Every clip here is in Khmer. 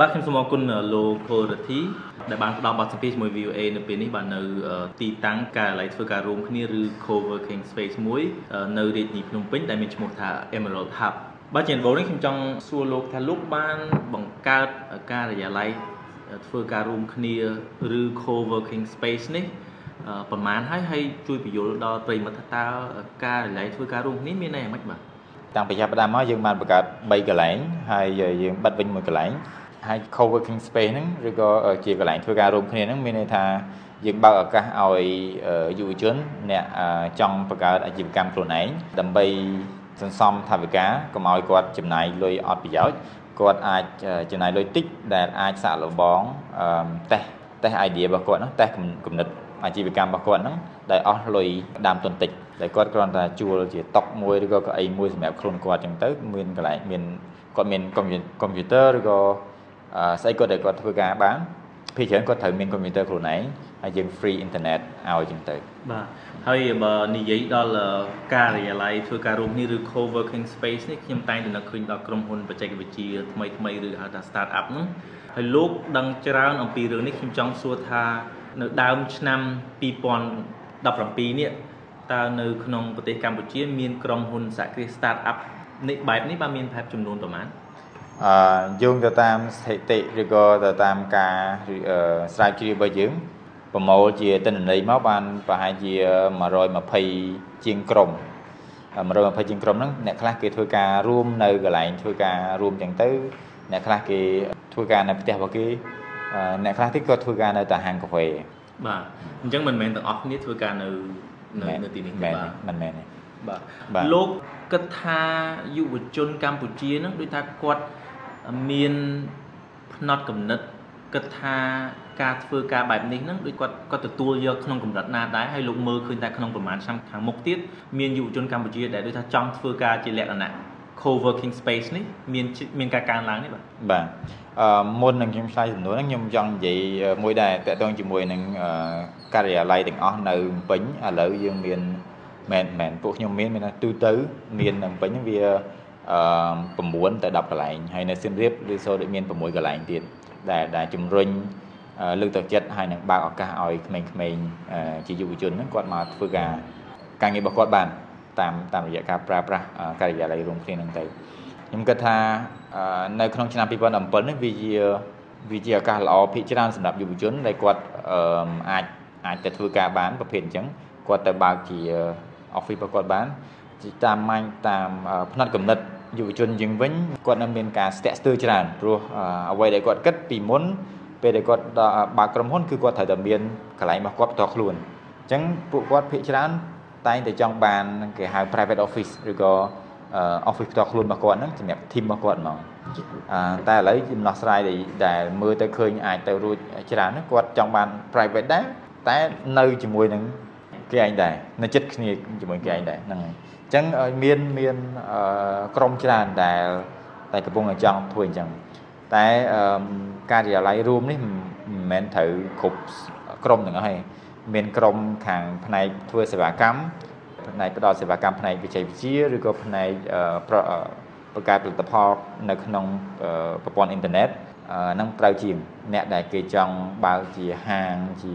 បាទខ្ញុំសូមអរគុណលោកផូរធីដែលបានផ្ដល់បទសម្ភាសន៍ជាមួយ VOA នៅពេលនេះបាទនៅទីតាំងការិយាល័យធ្វើការរួមគ្នាឬ co-working space មួយនៅរាជធានីភ្នំពេញដែលមានឈ្មោះថា Emerald Hub បាទជាដំបូងនេះខ្ញុំចង់សួរលោកថាលោកបានបង្កើតការិយាល័យធ្វើការរួមគ្នាឬ co-working space នេះប្រហែលហើយហើយជួយបញ្យល់ដល់ប្រិមត្តថាតើការិយាល័យធ្វើការរួមគ្នាមានន័យយ៉ាងម៉េចបាទតាំងពីចាប់ផ្ដើមមកយើងបានបង្កើត3កន្លែងហើយយើងបិទវិញមួយកន្លែង ហើយ co-working space ហ្នឹងឬក៏ជាកន្លែងធ្វើការរួមគ្នាហ្នឹងមានន័យថាយើងបើកឱកាសឲ្យយុវជនអ្នកចង់បង្កើតអាជីវកម្មខ្លួនឯងដើម្បីសន្សំថវិកាកុំឲ្យគាត់ចំណាយលុយអត់ប្រយោជន៍គាត់អាចចំណាយលុយតិចដែលអាចសាក់លបងតេស្តតេស្ត idea របស់គាត់ហ្នឹងតេស្តគំនិតអាជីវកម្មរបស់គាត់ហ្នឹងដែលអស់លុយដើមទុនតិចដែលគាត់គ្រាន់តែជួលជាតុកមួយឬក៏កៅអីមួយសម្រាប់ខ្លួនគាត់អញ្ចឹងទៅមានកន្លែងមានគាត់មានកុំព្យូទ័រឬក៏ ស្អីគាត់ដែលគាត់ធ្វើការបានភាគច្រើនគាត់ត្រូវមានកុំព្យូទ័រខ្លួនឯងហើយយើង free internet ឲ្យចឹងទៅបាទហើយបើនិយាយដល់ការិយាល័យធ្វើការរួមនេះឬ co-working space នេះខ្ញុំតែងតែនឹកឃើញដល់ក្រុមហ៊ុនបច្ចេកវិទ្យាថ្មីថ្មីឬហៅថា start up ហ្នឹងហើយលោកដឹងច្រើនអំពីរឿងនេះខ្ញុំចង់សួរថានៅដើមឆ្នាំ2017នេះតើនៅក្នុងប្រទេសកម្ពុជា មានក្រុមហ៊ុនសហគ្រាស start up នេះបែបនេះបានមានប្រហែលចំនួនប្រមាណ អឺយោងទៅតាមស្ថិតិឬក៏ទៅតាមការស្រាវជ្រាវរបស់យើងប្រមូលជាទិន្នន័យមកបានប្រហែលជា120ជាងក្រុម120ជាងក្រុមហ្នឹងអ្នកខ្លះគេធ្វើការរួមនៅកន្លែងធ្វើការរួមចឹងទៅអ្នកខ្លះគេធ្វើការនៅផ្ទះរបស់គេអ្នកខ្លះទៀតគាត់ធ្វើការនៅតែហាងកាហ្វេបាទអញ្ចឹងមិនមែនទាំងអស់គ្នាធ្វើការនៅនៅទីនេះទេបាទមិនមែនទេបាទលោកគិតថាយុវជនកម្ពុជានឹងដូចថាគាត់ មានផ្នត់គំនិតគិតថាការធ្វើការបែបនេះហ្នឹងដូចគាត់គាត់ទទួលយកក្នុងកម្រិតណាដែរហើយលោកមើលឃើញថាក្នុងប្រហែលឆ្នាំខាងមុខទៀតមានយុវជនកម្ពុជាដែលដូចថាចង់ធ្វើការជាលក្ខណៈ co-working space នេះមានមានការកើនឡើងនេះបាទបាទអឺមុននឹងខ្ញុំឆ្លើយសំណួរហ្នឹងខ្ញុំចង់និយាយមួយដែរតកតងជាមួយនឹងការិយាល័យទាំងអស់នៅពេញឥឡូវយើងមានមែនមែនពួកខ្ញុំមានមានទូទៅមាននៅពេញវាអឺ 9ទៅ10កន្លែងហើយនៅសៀមរាបឬសូដូចមាន6កន្លែងទៀតដែលដែលជំរុញលើកទឹកចិត្តហើយនឹងបើកឱកាសឲ្យក្មេងៗជាយុវជនហ្នឹងគាត់មកធ្វើការការងាររបស់គាត់បានតាមតាមរយៈការប្រើប្រាស់ការិយាល័យរួមគ្នាហ្នឹងទៅខ្ញុំគិតថានៅក្នុងឆ្នាំ2017នេះវាជាវាជាឱកាសល្អភាគច្រើនសម្រាប់យុវជនដែលគាត់អាចអាចទៅធ្វើការបានប្រភេទអញ្ចឹងគាត់ទៅបើកជា office របស់គាត់បានតាមម៉ាញ់តាមផ្នែកកំណត់ យុវជនយើងវិញគាត់នៅមានការស្ទាក់ស្ទើរច្រើនព្រោះអ្វីដែលគាត់គិតពីមុនពេលដែលគាត់បើកក្រុមហ៊ុនគឺគាត់ត្រូវតែមានកន្លែងរបស់គាត់ផ្ទាល់ខ្លួនអញ្ចឹងពួកគាត់ភាគច្រើនតែងតែចង់បានគេហៅ private office ឬក៏ office ផ្ទាល់ខ្លួនរបស់គាត់ហ្នឹងសម្រាប់ team របស់គាត់ហ្មងតែឥឡូវចំណោះស្រាយដែលមើលទៅឃើញអាចទៅរួចច្រើនគាត់ចង់បាន private ដែរតែនៅជាមួយនឹង គេឯងដែរនៅចិត្តគ្នាជាមួយគេឯងដែរហ្នឹងហើយអញ្ចឹងមានមានក្រុមច្រើនដែល តែកំពុងតែចង់ធ្វើអញ្ចឹងតែការិយាល័យរួមនេះមិនមែនត្រូវគ្រប់ក្រុមទាំងអស់ទេមានក្រុមខាងផ្នែកធ្វើសេវាកម្មផ្នែកផ្ដល់សេវាកម្មផ្នែកវិជ័យវិទ្យាឬក៏ផ្នែកបង្កើតផលិតផលនៅក្នុងប្រព័ន្ធអ៊ីនធឺណិតនឹងត្រូវជាងអ្នកដែលគេចង់បើកជាហាងជា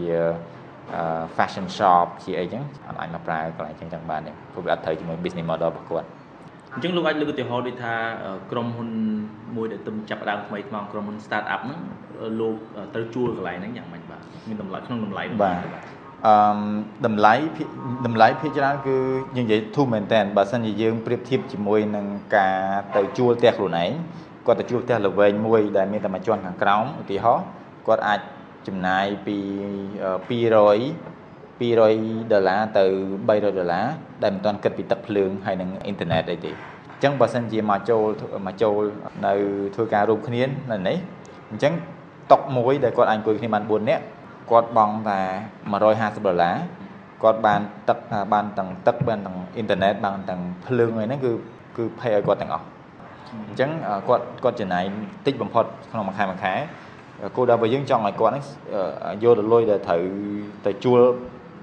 fashion shop ជាអីចឹងអត់អាចមកប្រើកន្លែងចឹងចឹងបានទេព្រោះវាអត់ត្រូវជាមួយ business model របស់គាត់អញ្ចឹងលោកអាចលើកឧទាហរណ៍ដូចថាក្រុមហ៊ុនមួយដែលទំចាប់ដើមថ្មីថ្មក្រុមហ៊ុន start up ហ្នឹងលោកត្រូវជួលកន្លែងហ្នឹងយ៉ាងម៉េចបាទមានតម្លៃក្នុងតម្លៃបាទអឺតម្លៃតម្លៃភាគច្រើនគឺយើងនិយាយធូរមែនតើបើសិនជាយើងប្រៀបធៀបជាមួយនឹងការទៅជួលផ្ទះខ្លួនឯងគាត់ទៅជួលផ្ទះល្វែងមួយដែលមានតែមួយជាន់ខាងក្រោមឧទាហរណ៍គាត់អាច ចំណាយពី200 200ដុល្លារទៅ300ដុល្លារដែលមិនទាន់គិតពីទឹកភ្លើងហើយនិងអ៊ីនធឺណិតអីទេអញ្ចឹងបើសិនជាមកចូលមកចូលនៅធ្វើការរួមគ្នានៅនេះអញ្ចឹងតុកមួយដែលគាត់អាចអង្គុយគ្នាបាន4នាក់គាត់បង់តែ150ដុល្លារគាត់បានទឹកបានទាំងទឹកបានទាំងអ៊ីនធឺណិតបានទាំងភ្លើងអីហ្នឹងគឺគឺ pay ឲ្យគាត់ទាំងអស់អញ្ចឹងគាត់គាត់ចំណាយតិចបំផុតក្នុងមួយខែមួយខែ គោលដៅរបស់យើងចង់ឲ្យគាត់ហ្នឹងយកទៅលុយដែលត្រូវទៅជួល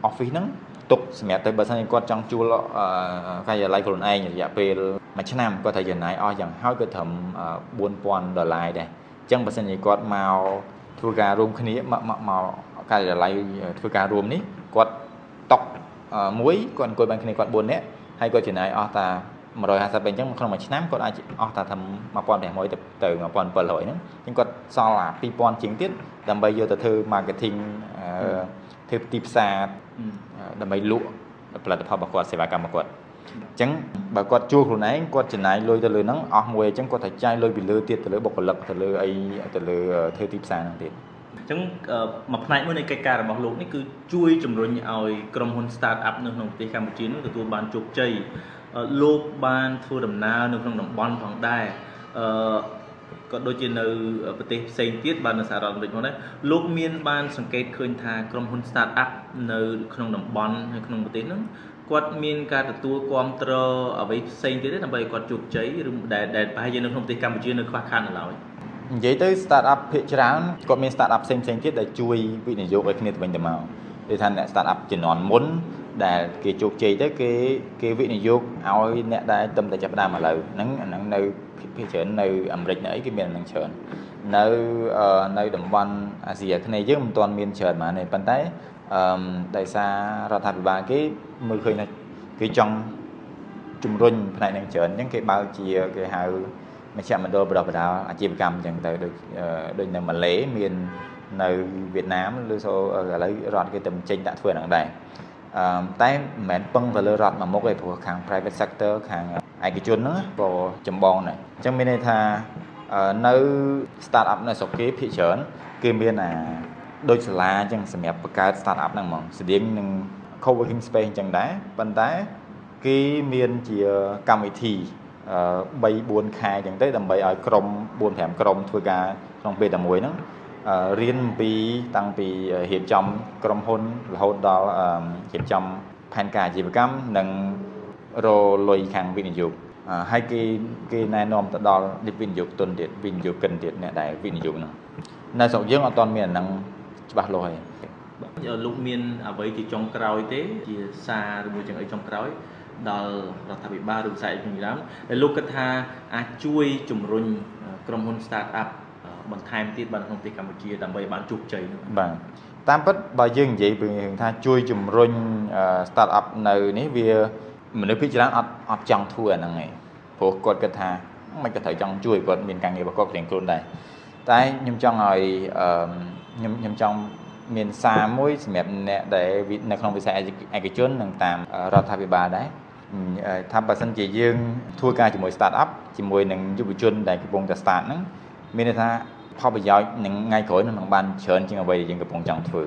office ហ្នឹងទុកសម្រាប់ទៅបើសិនជាគាត់ចង់ជួលការិយាល័យខ្លួនឯងរយៈពេលមួយឆ្នាំគាត់ត្រូវចំណាយអស់យ៉ាងហោចក៏ត្រឹម4000ដុល្លារដែរអញ្ចឹងបើសិនជាគាត់មកធ្វើការរួមគ្នាមកមកមកការិយាល័យធ្វើការរួមនេះគាត់តុកមួយគាត់អង្គុយបានគ្នាគាត់4នាក់ហើយគាត់ចំណាយអស់តា 150បែបអញ្ចឹងក្នុងមួយឆ្នាំគាត់អាចអស់តាថា1500ទៅទៅ1700ហ្នឹងអញ្ចឹងគាត់សល់អា2000ជាងទៀតដើម្បីយកទៅធ្វើ marketing ធ្វើទីផ្សារដើម្បីលក់ផលិតផលរបស់គាត់សេវាកម្មរបស់គាត់អញ្ចឹងបើគាត់ជួលខ្លួនឯងគាត់ចំណាយលុយទៅលើហ្នឹងអស់មួយអញ្ចឹងគាត់ត្រូវចាយលុយពីលើទៀតទៅលើបុគ្គលិកទៅលើអីទៅលើធ្វើទីផ្សារហ្នឹងទៀត អញ្ចឹងមួយផ្នែកមួយនៃកិច្ចការរបស់លោកនេះគឺជួយជំរុញឲ្យក្រុមហ៊ុន start up នៅក្នុងប្រទេសកម្ពុជានោះទទួលបានជោគជ័យលោកបានធ្វើដំណើរនៅក្នុងតំបន់ផងដែរអឺក៏ដូចជានៅប្រទេសផ្សេងទៀតបាននៅសហរដ្ឋអាមេរិកផងដែរលោកមានបានសង្កេតឃើញថាក្រុមហ៊ុន start up នៅក្នុងតំបន់ហើយក្នុងប្រទេសហ្នឹងគាត់មានការទទួលគ្រប់គ្រងអ្វីផ្សេងទៀតទេដើម្បីគាត់ជោគជ័យឬដែលដែលប្រហែលជានៅក្នុងប្រទេសកម្ពុជានៅខ្វះខាតនៅឡើយ និយាយទៅ start up ភាគច្រើនគាត់មាន start up ផ្សេងផ្សេងទៀតដែលជួយវិនិយោគឲ្យគ្នាទៅវិញទៅមកគេថាអ្នក start up ជំនាន់មុនដែលគេជោគជ័យទៅគេគេវិនិយោគឲ្យអ្នកដែលទំតែចាប់ដើមឥឡូវហ្នឹងអាហ្នឹងនៅភាគច្រើននៅអាមេរិកនៅអីគេមានអាហ្នឹងច្រើននៅនៅតំបន់អាស៊ីអាគ្នេយ៍យើងមិនទាន់មានច្រើនហ្មងទេប៉ុន្តែអឺដោយសាររដ្ឋាភិបាលគេមើលឃើញថាគេចង់ជំរុញផ្នែកហ្នឹងច្រើនអញ្ចឹងគេបើកជាគេហៅ មជ្ឈមណ្ឌលបដិបដាអាជីវកម្មអញ្ចឹងទៅដូចដូចនៅម៉ាឡេមាននៅវៀតណាមឬសូឥឡូវរដ្ឋគេទៅចេញដាក់ធ្វើហ្នឹងដែរអឺតែមិនមែនពឹងទៅលើរដ្ឋមួយមុខទេព្រោះខាង private sector ខាងឯកជនហ្នឹងក៏ចម្បងដែរអញ្ចឹងមានន័យថានៅ start up នៅស្រុកគេភាគច្រើនគឺមានអាដូចសាលាអញ្ចឹងសម្រាប់បង្កើត start up ហ្នឹងហ្មងស្តៀងនឹង co-working space អញ្ចឹងដែរប៉ុន្តែគេមានជាកម្មវិធី 3 4ខែអញ្ចឹងទៅដើម្បីឲ្យក្រុម4 5ក្រុមធ្វើការក្នុងពេលតែមួយហ្នឹងរៀនពីតាំងពីរៀបចំក្រុមហ៊ុនរហូតដល់រៀបចំផែនការអាជីវកម្មនិងរលុយខាងវិនិយោគហើយគេគេណែនាំទៅដល់វិនិយោគទុនទៀតវិនិយោគិនទៀតអ្នកដែលវិនិយោគហ្នឹងនៅស្រុកយើងអត់ទាន់មានអាហ្នឹងច្បាស់លាស់ទេលោកមានអ្វីជាចុងក្រោយទេជាសារឬមួយចឹងអីចុងក្រោយ ដល់រដ្ឋាភិបាលឬវិស័យជំនាញដែលលោកគិតថាអាចជួយជំរុញក្រុមហ៊ុន start up បន្ថែមទៀតបានក្នុងប្រទេសកម្ពុជាដើម្បីបានជោគជ័យនោះបាទតាមពិតបើយើងនិយាយពីរឿងថាជួយជំរុញ start up នៅនេះវាមនុស្សភាគច្រើនអត់អត់ចង់ធ្វើអាហ្នឹងឯងព្រោះគាត់គិតថាមិនក៏ត្រូវចង់ជួយគាត់មានការងាររបស់គាត់ផ្ទាល់ខ្លួនដែរតែខ្ញុំចង់ឲ្យខ្ញុំខ្ញុំចង់មានសារមួយសម្រាប់អ្នកដែលនៅក្នុងវិស័យឯកជននិងតាមរដ្ឋាភិបាលដែរ ថាបើសិនជាយើងធ្វើការជាមួយ start up ជាមួយនឹងយុវជនដែលកំពុងតែ start ហ្នឹងមានន័យថាផលប្រយោជន៍នឹងថ្ងៃក្រោយនឹងបានច្រើនជាងអ្វីដែលយើងកំពុងចង់ធ្វើ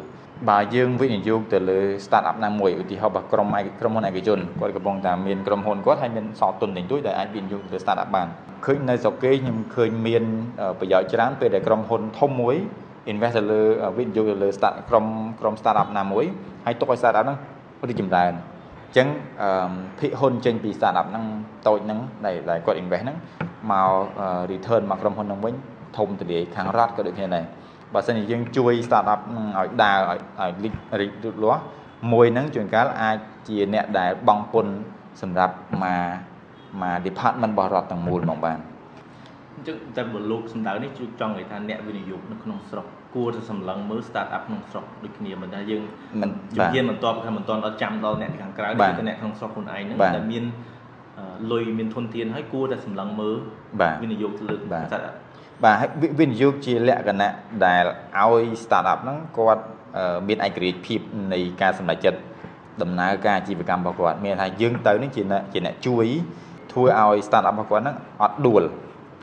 បើយើងវិនិយោគទៅលើ start up ណាមួយឧទាហរណ៍បើក្រុមក្រុមហ៊ុនឯកជនគាត់កំពុងតែមានក្រុមហ៊ុនគាត់ហើយមានសល់ទុនតិចតួចដែលអាចវិនិយោគទៅ start up បានឃើញនៅស្រុកគេខ្ញុំឃើញមានប្រយោជន៍ច្រើនពេលដែលក្រុមហ៊ុនធំមួយ invest ទៅលើវិនិយោគទៅលើ start ក្រុមក្រុម start up ណាមួយហើយទុកឲ្យ start up ហ្នឹងរីកចម្រើនអញ្ចឹងភិកហ៊ុនចេញពី start up ហ្នឹងតូចហ្នឹងដែលគាត់ invest ហ្នឹងមក return មកក្រុមហ៊ុនហ្នឹងវិញធំទលាយខាងរដ្ឋក៏ដូចគ្នាដែរបើសិនជាយើងជួយ start up នឹងឲ្យដើរឲ្យឲ្យរីករីកលូតលាស់មួយហ្នឹងជួនកាលអាចជាអ្នកដែលបង់ពន្ធសម្រាប់មកមក department របស់រដ្ឋទាំងមូលមកបាន អញ្ចឹងតែបើលោកសម្ដៅនេះជួយចង់និយាយថាអ្នកវិនិយោគនៅក្នុងស្រុកគួរតែសម្លឹងមើល start up ក្នុងស្រុកដូចគ្នាមិនថាយើងមិនជំនាញមិនតបថាមិនតន់ដល់ចាំដល់អ្នកខាងក្រៅតែអ្នកក្នុងស្រុកខ្លួនឯងហ្នឹងដែលមានលុយមានធនធានហើយគួរតែសម្លឹងមើលវិនិយោគទៅលើបាទហើយវិនិយោគជាលក្ខណៈដែលឲ្យ start up ហ្នឹងគាត់មានឯករាជ្យភាពនៃការសម្រេចចិត្តដំណើរការអាជីវកម្មរបស់គាត់មានថាយើងទៅនេះជាជាអ្នកជួយធ្វើឲ្យ start up របស់គាត់ហ្នឹងអត់ដួល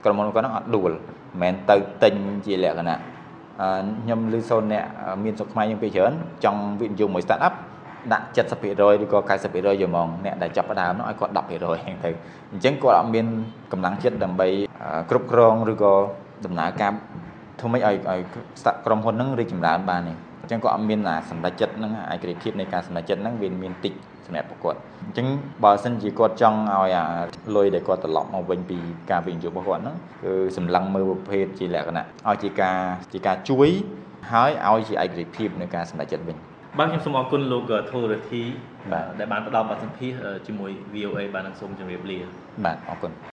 ក្រុមហ៊ុនគាត់ហ្នឹងអត់ដួលមិនមែនទៅទិញជាលក្ខណៈខ្ញុំឮសូនអ្នកមានសុខខ្មែរយើងពីច្រើនចង់វិនិយោគមួយ start up ដាក់70%ឬក៏90%យកហ្មងអ្នកដែលចាប់ផ្ដើមនោះឲ្យគាត់10%ហ្នឹងទៅអញ្ចឹងគាត់អត់មានកម្លាំងចិត្តដើម្បីគ្រប់គ្រងឬក៏ដំណើរការធ្វើម៉េចឲ្យឲ្យក្រុមហ៊ុនហ្នឹងរីកចម្រើនបាននេះអញ្ចឹងគាត់អត់មានអាសម្ដេចចិត្តហ្នឹងឯករាជ្យភាពនៃការសម្ដេចចិត្តហ្នឹងវាមានតិច សម្រាប់ពួកគាត់អញ្ចឹងបើសិនជាគាត់ចង់ឲ្យអាលុយដែលគាត់ត្រឡប់មកវិញពីការវិនិយោគរបស់គាត់ហ្នឹងគឺសម្លឹងមើលប្រភេទជាលក្ខណៈឲ្យជាការជាការជួយហើយឲ្យជាឯករាជ្យភាពនៃការសម្ដេចចិត្តវិញបាទខ្ញុំសូមអរគុណលោកធូររធី ដែលបានផ្ដល់បទសម្ភាសន៍ជាមួយ VOA បាននឹងសូមជម្រាបលាបាទអរគុណ